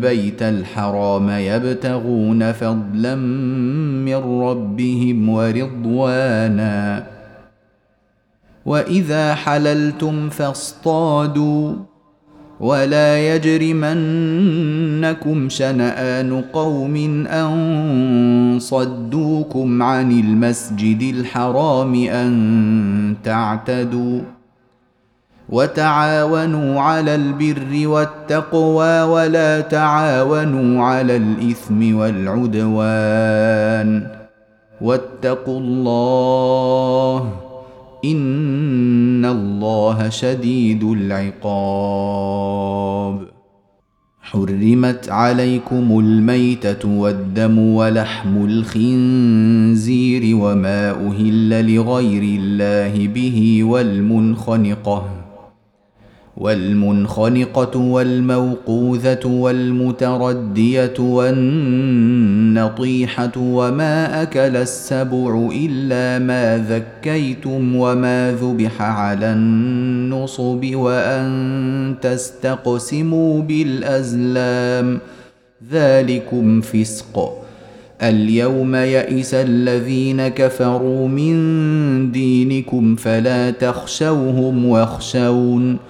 البيت الحرام يبتغون فضلا من ربهم ورضوانا. وإذا حللتم فاصطادوا. ولا يجرمنكم شنآن قوم أن صدوكم عن المسجد الحرام أن تعتدوا. وتعاونوا على البر والتقوى ولا تعاونوا على الإثم والعدوان. واتقوا الله إن الله شديد العقاب. حرمت عليكم الميتة والدم ولحم الخنزير وما أهل لغير الله به والمنخنقة. والمنخنقة والموقوذة والمتردية والنطيحة وما أكل السبع إلا ما ذكيتم وما ذبح على النصب وأن تستقسموا بالأزلام. ذلكم فسق. اليوم يئس الذين كفروا من دينكم فلا تخشوهم واخشون.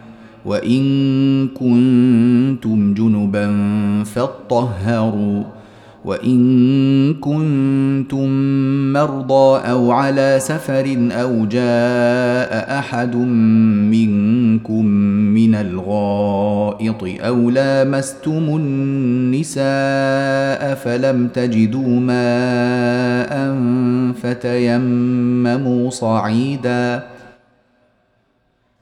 وان كنتم جنبا فاطهروا وان كنتم مرضى أو على سفر أو جاء احد منكم من الغائط أو لامستم النساء فلم تجدوا ماء فتيمموا صعيدا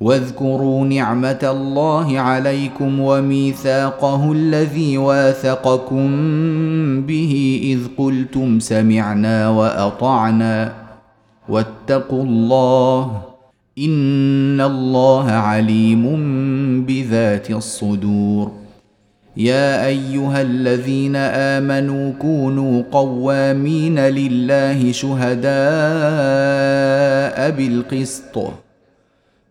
واذكروا نعمة الله عليكم وميثاقه الذي واثقكم به إذ قلتم سمعنا وأطعنا واتقوا الله إن الله عليم بذات الصدور. يا أيها الذين آمنوا كونوا قوامين لله شهداء بالقسط.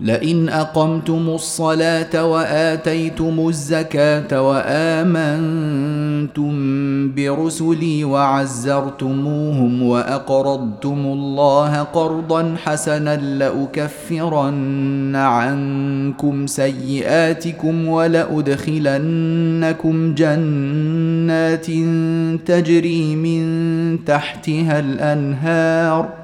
لئن أقمتم الصلاة وآتيتم الزكاة وآمنتم برسلي وعزرتموهم وأقرضتم الله قرضا حسنا لأكفرن عنكم سيئاتكم ولأدخلنكم جنات تجري من تحتها الأنهار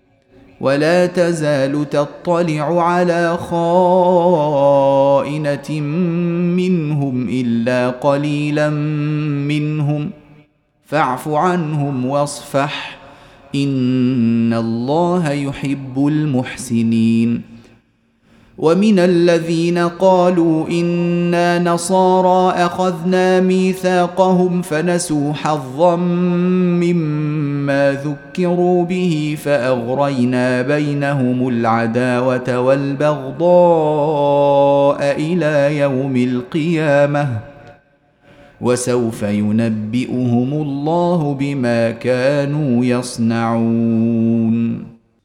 ولا تزال تطلع على خائنة منهم إلا قليلا منهم. فاعف عنهم واصفح. إن الله يحب المحسنين. ومن الذين قالوا إنا نصارى أخذنا ميثاقهم فنسوا حظا مما ذكروا به فأغرينا بينهم العداوة والبغضاء إلى يوم القيامة وسوف ينبئهم الله بما كانوا يصنعون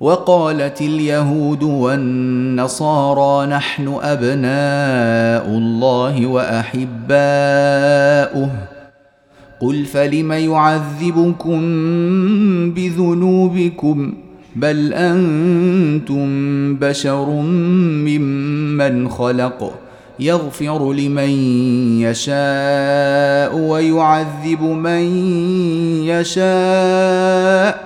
وقالت اليهود والنصارى نحن أبناء الله وأحباؤه. قل فلم يعذبكم بذنوبكم؟ بل أنتم بشر ممن خلق. يغفر لمن يشاء ويعذب من يشاء.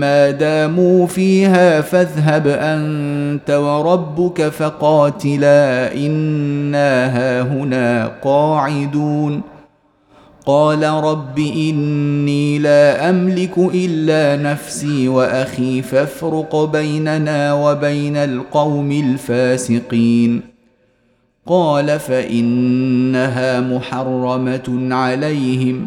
ما داموا فيها فاذهب انت وربك فقاتلا انا هاهنا قاعدون قال رب اني لا املك الا نفسي واخي فافرق بيننا وبين القوم الفاسقين قال فانها محرمه عليهم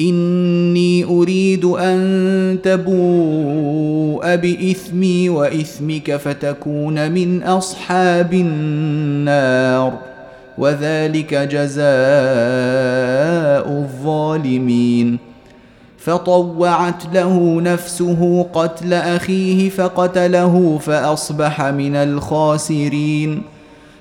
إني أريد أن تبوء بإثمي وإثمك فتكون من أصحاب النار وذلك جزاء الظالمين. فطوعت له نفسه قتل أخيه فقتله فأصبح من الخاسرين.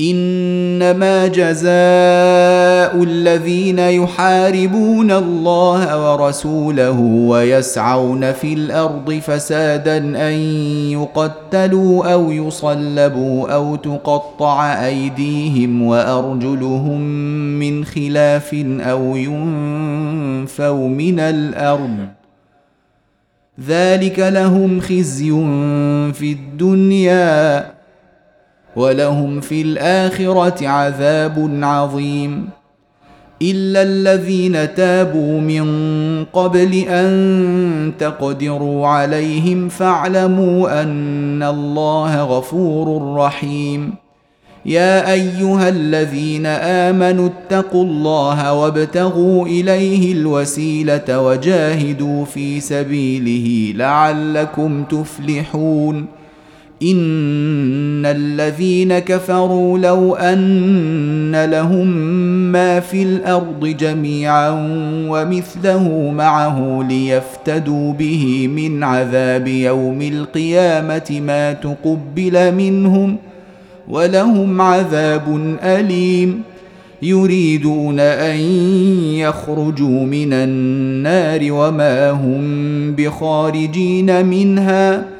إنما جزاء الذين يحاربون الله ورسوله ويسعون في الأرض فسادا أن يقتلوا أو يصلبوا أو تقطع أيديهم وأرجلهم من خلاف أو ينفوا من الأرض. ذلك لهم خزي في الدنيا. ولهم في الآخرة عذاب عظيم. إلا الذين تابوا من قبل أن تقدروا عليهم فاعلموا أن الله غفور رحيم. يا أيها الذين آمنوا اتقوا الله وابتغوا إليه الوسيلة وجاهدوا في سبيله لعلكم تفلحون. إن الذين كفروا لو أن لهم ما في الأرض جميعا ومثله معه ليفتدوا به من عذاب يوم القيامة ما تقبل منهم ولهم عذاب أليم يريدون أن يخرجوا من النار وما هم بخارجين منها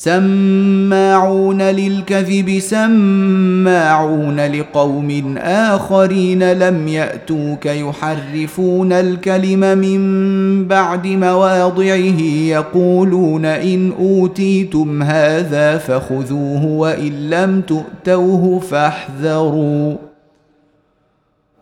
سماعون للكذب سماعون لقوم آخرين لم يأتوك يحرفون الكلم من بعد مواضعه يقولون إن أوتيتم هذا فخذوه وإن لم تؤتوه فاحذروا.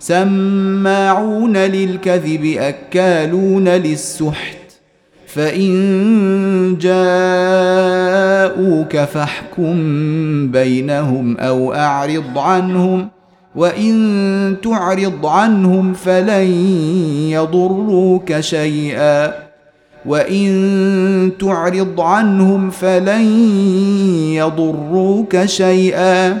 سماعون للكذب أكالون للسحت. فإن جاءوك فاحكم بينهم أو أعرض عنهم وإن تعرض عنهم فلن يضروك شيئا. وإن تعرض عنهم فلن يضروك شيئا.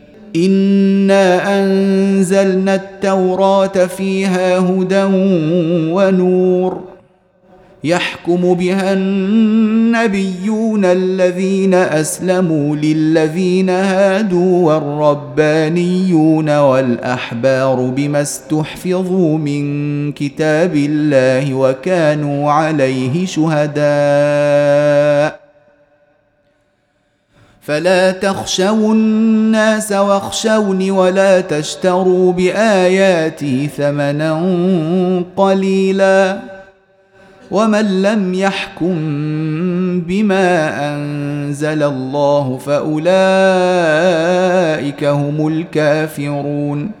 انا انزلنا التوراه فيها هدى ونور يحكم بها النبيون الذين اسلموا للذين هادوا والربانيون والاحبار بما استحفظوا من كتاب الله وكانوا عليه شهداء فلا تخشوا الناس واخشوني ولا تشتروا بآياتي ثمنا قليلا ومن لم يحكم بما أنزل الله فأولئك هم الكافرون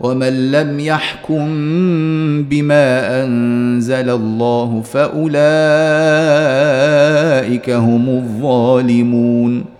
ومن لم يحكم بما أنزل الله فأولئك هم الظالمون.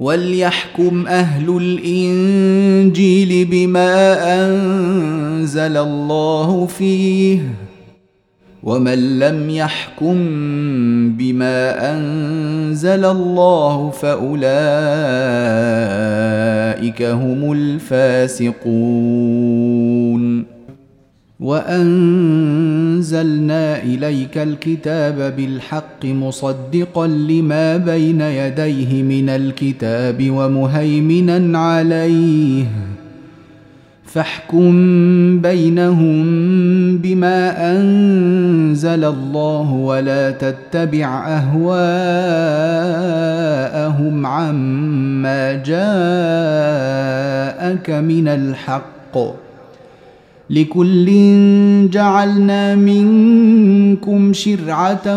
وليحكم أهل الإنجيل بما أنزل الله فيه ومن لم يحكم بما أنزل الله فأولئك هم الفاسقون وأنزلنا إليك الكتاب بالحق مصدقا لما بين يديه من الكتاب ومهيمنا عليه. فاحكم بينهم بما أنزل الله ولا تتبع أهواءهم عما جاءك من الحق. لكل جعلنا منكم شرعة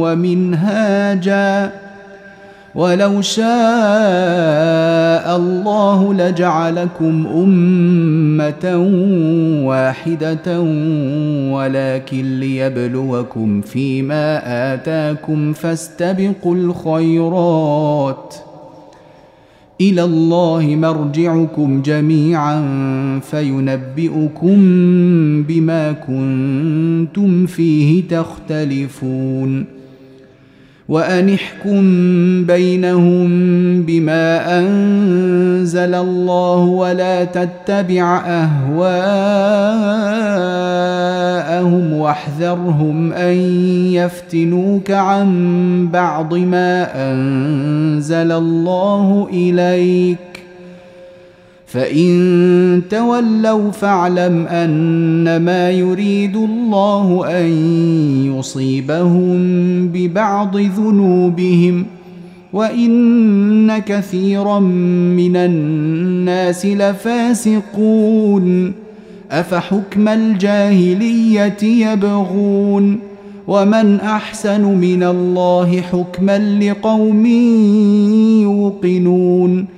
ومنهاجا. ولو شاء الله لجعلكم أمة واحدة ولكن ليبلوكم فيما آتاكم فاستبقوا الخيرات. إلى الله مرجعكم جميعا فينبئكم بما كنتم فيه تختلفون. وأن احكم بينهم بما أنزل الله ولا تتبع أهواءهم واحذرهم أن يفتنوك عن بعض ما أنزل الله إليك فإن تولوا فاعلم أنما يريد الله أن يصيبهم ببعض ذنوبهم وإن كثيرا من الناس لفاسقون أفحكم الجاهلية يبغون ومن أحسن من الله حكما لقوم يوقنون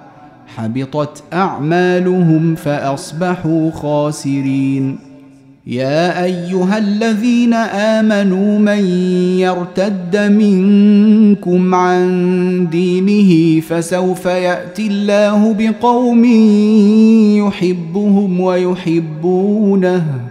حبطت أعمالهم فأصبحوا خاسرين. يا أيها الذين آمنوا من يرتد منكم عن دينه فسوف يأتي الله بقوم يحبهم ويحبونه.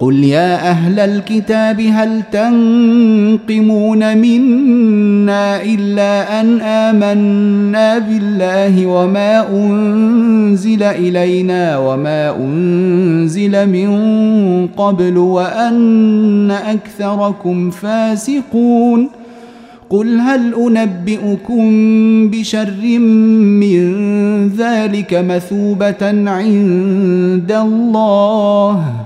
قل يا أهل الكتاب هل تنقمون منا الا ان امنا بالله وما انزل الينا وما انزل من قبل وان اكثركم فاسقون قل هل انبئكم بشر من ذلك مثوبه عند الله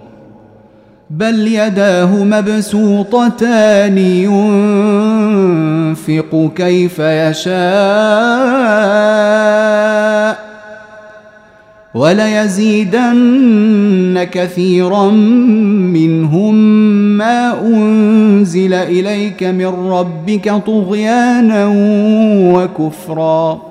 بل يداه مبسوطتان ينفق كيف يشاء وليزيدن كثيرا منهم ما أنزل إليك من ربك طغيانا وكفرا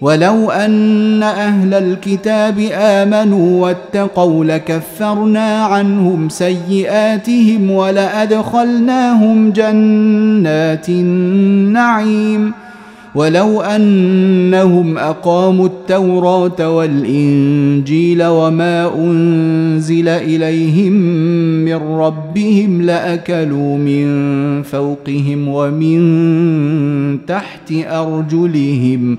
ولو ان أهل الكتاب امنوا واتقوا لكفرنا عنهم سيئاتهم ولادخلناهم جنات النعيم ولو انهم اقاموا التوراه والانجيل وما انزل اليهم من ربهم لاكلوا من فوقهم ومن تحت ارجلهم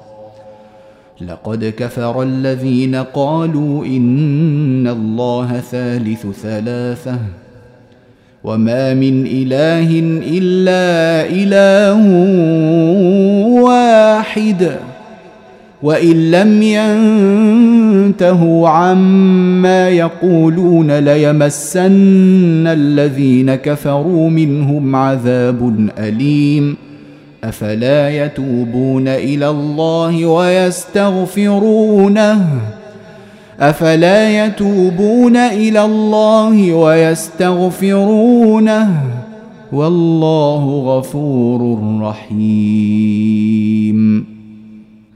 لقد كفر الذين قالوا إن الله ثالث ثلاثة وما من إله إلا إله واحد وإن لم ينتهوا عما يقولون ليمسن الذين كفروا منهم عذاب أليم أفلا يتوبون إلى الله ويستغفرونه؟ أفلا يتوبون إلى الله ويستغفرونه؟ والله غفور رحيم.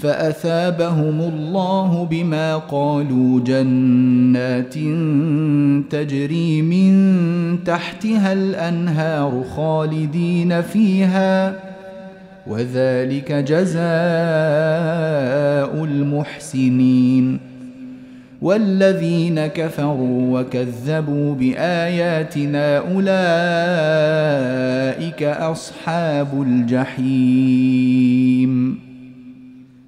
فأثابهم الله بما قالوا جنات تجري من تحتها الأنهار خالدين فيها وذلك جزاء المحسنين. والذين كفروا وكذبوا بآياتنا أولئك أصحاب الجحيم.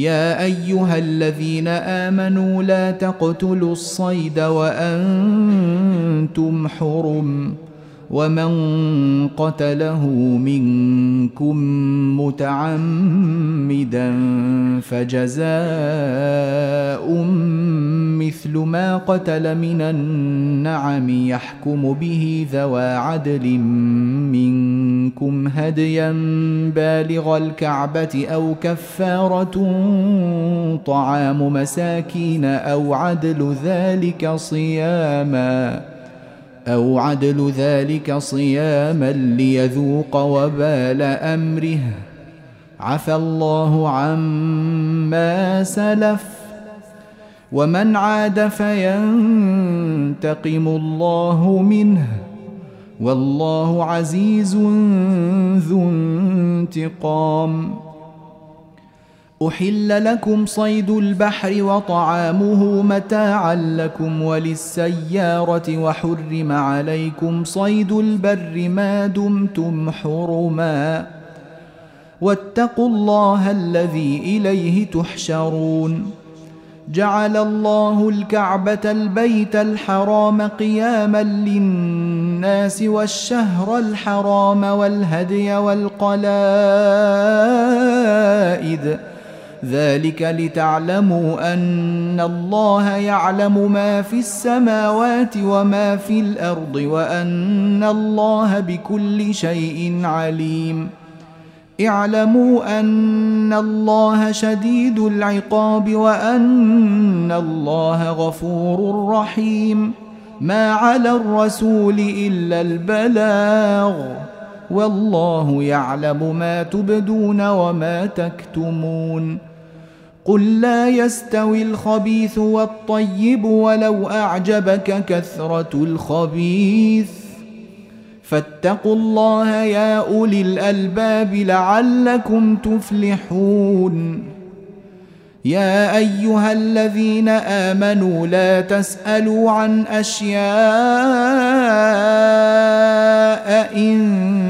يا أيها الذين آمنوا لا تقتلوا الصيد وأنتم حرم. ومن قتله منكم متعمدا فجزاء مثل ما قتل من النعم يحكم به ذوى عدل منكم هديا بالغ الكعبه أو كفاره طعام مساكين أو عدل ذلك صياما أو عدل ذلك صياما ليذوق وبال امره عفى الله عما سلف ومن عاد فينتقم الله منه والله عزيز ذو انتقام أحل لكم صيد البحر وطعامه متاعا لكم وللسيارة وحرم عليكم صيد البر ما دمتم حرما. واتقوا الله الذي إليه تحشرون. جعل الله الكعبة البيت الحرام قياما للناس والشهر الحرام والهدي والقلائد ذلك لتعلموا أن الله يعلم ما في السماوات وما في الأرض وأن الله بكل شيء عليم. اعلموا أن الله شديد العقاب وأن الله غفور رحيم. ما على الرسول إلا البلاغ. والله يعلم ما تبدون وما تكتمون. قل لا يستوي الخبيث والطيب ولو أعجبك كثرة الخبيث. فاتقوا الله يا أولي الألباب لعلكم تفلحون. يا أيها الذين آمنوا لا تسألوا عن أشياء إن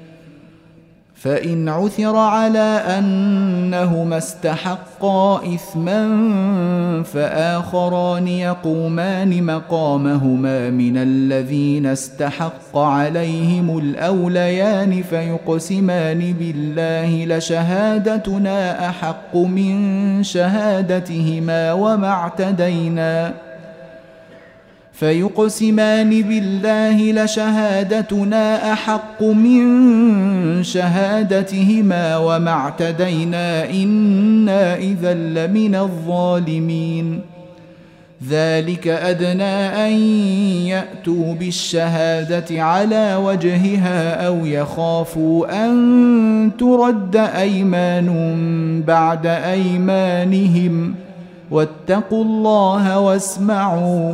فإن عثر على أنهما استحقا إثما فآخران يقومان مقامهما من الذين استحق عليهم الأوليان فيقسمان بالله لشهادتنا أحق من شهادتهما وما اعتدينا فيقسمان بالله لشهادتنا أحق من شهادتهما وما اعتدينا إنا إذا لمن الظالمين. ذلك أدنى أن يأتوا بالشهادة على وجهها أو يخافوا أن ترد أيمان بعد أيمانهم. واتقوا الله واسمعوا.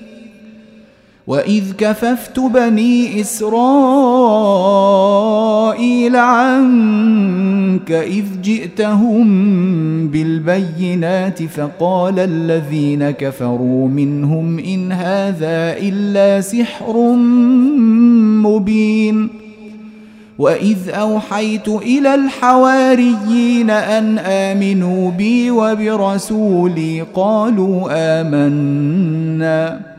واذ كففت بني اسرائيل عنك اذ جئتهم بالبينات فقال الذين كفروا منهم ان هذا الا سحر مبين واذ اوحيت إلى الحواريين ان امنوا بي وبرسولي قالوا امنا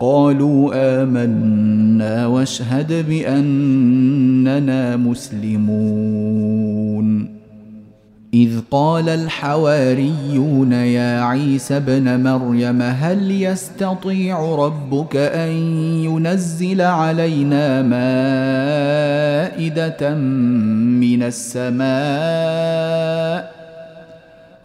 قالوا آمنا واشهد بأننا مسلمون. إذ قال الحواريون يا عيسى ابن مريم هل يستطيع ربك أن ينزل علينا مائدة من السماء؟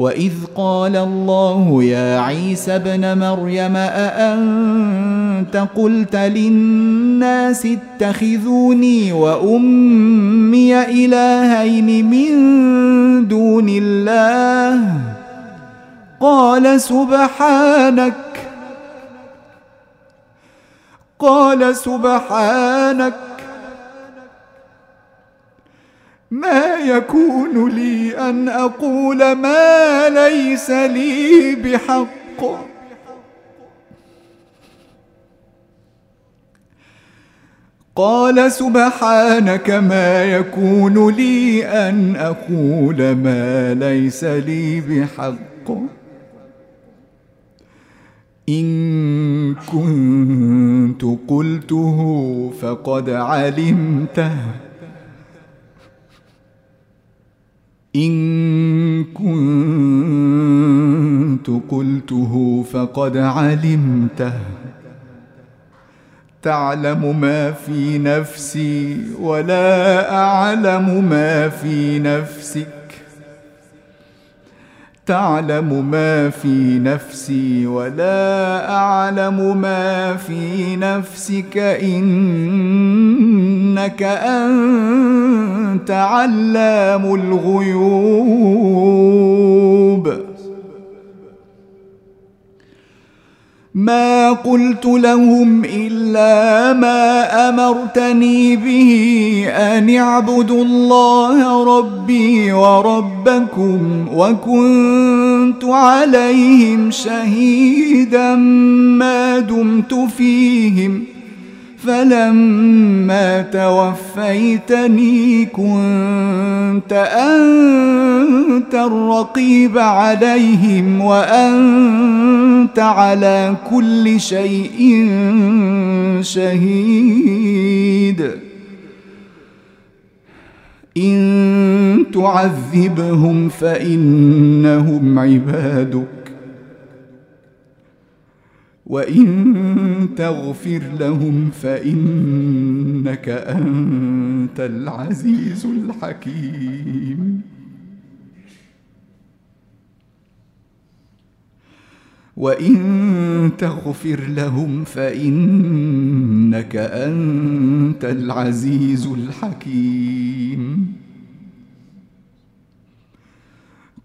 واذ قال الله يا عيسى ابن مريم اانت قلت للناس اتخذوني وامي الهين من دون الله قال سبحانك قال سبحانك ما يكون لي أن أقول ما ليس لي بحق. قال سبحانك ما يكون لي أن أقول ما ليس لي بحق. إن كنت قلته فقد علمته. إن كنت قلته فقد علمته. تعلم ما في نفسي ولا أعلم ما في نفسك. تعلم ما في نفسي ولا أعلم ما في نفسك إنك أنت علام الغيوب. ما قلت لهم إلا ما أمرتني به أن اعبدوا الله ربي وربكم وكنت عليهم شهيدا ما دمت فيهم فلما توفيتني كنت أنت الرقيب عليهم وأنت على كل شيء شهيد. إن تعذبهم فإنهم عبادك. وإن تغفر لهم فإنك أنت العزيز الحكيم. وإن تغفر لهم فإنك أنت العزيز الحكيم.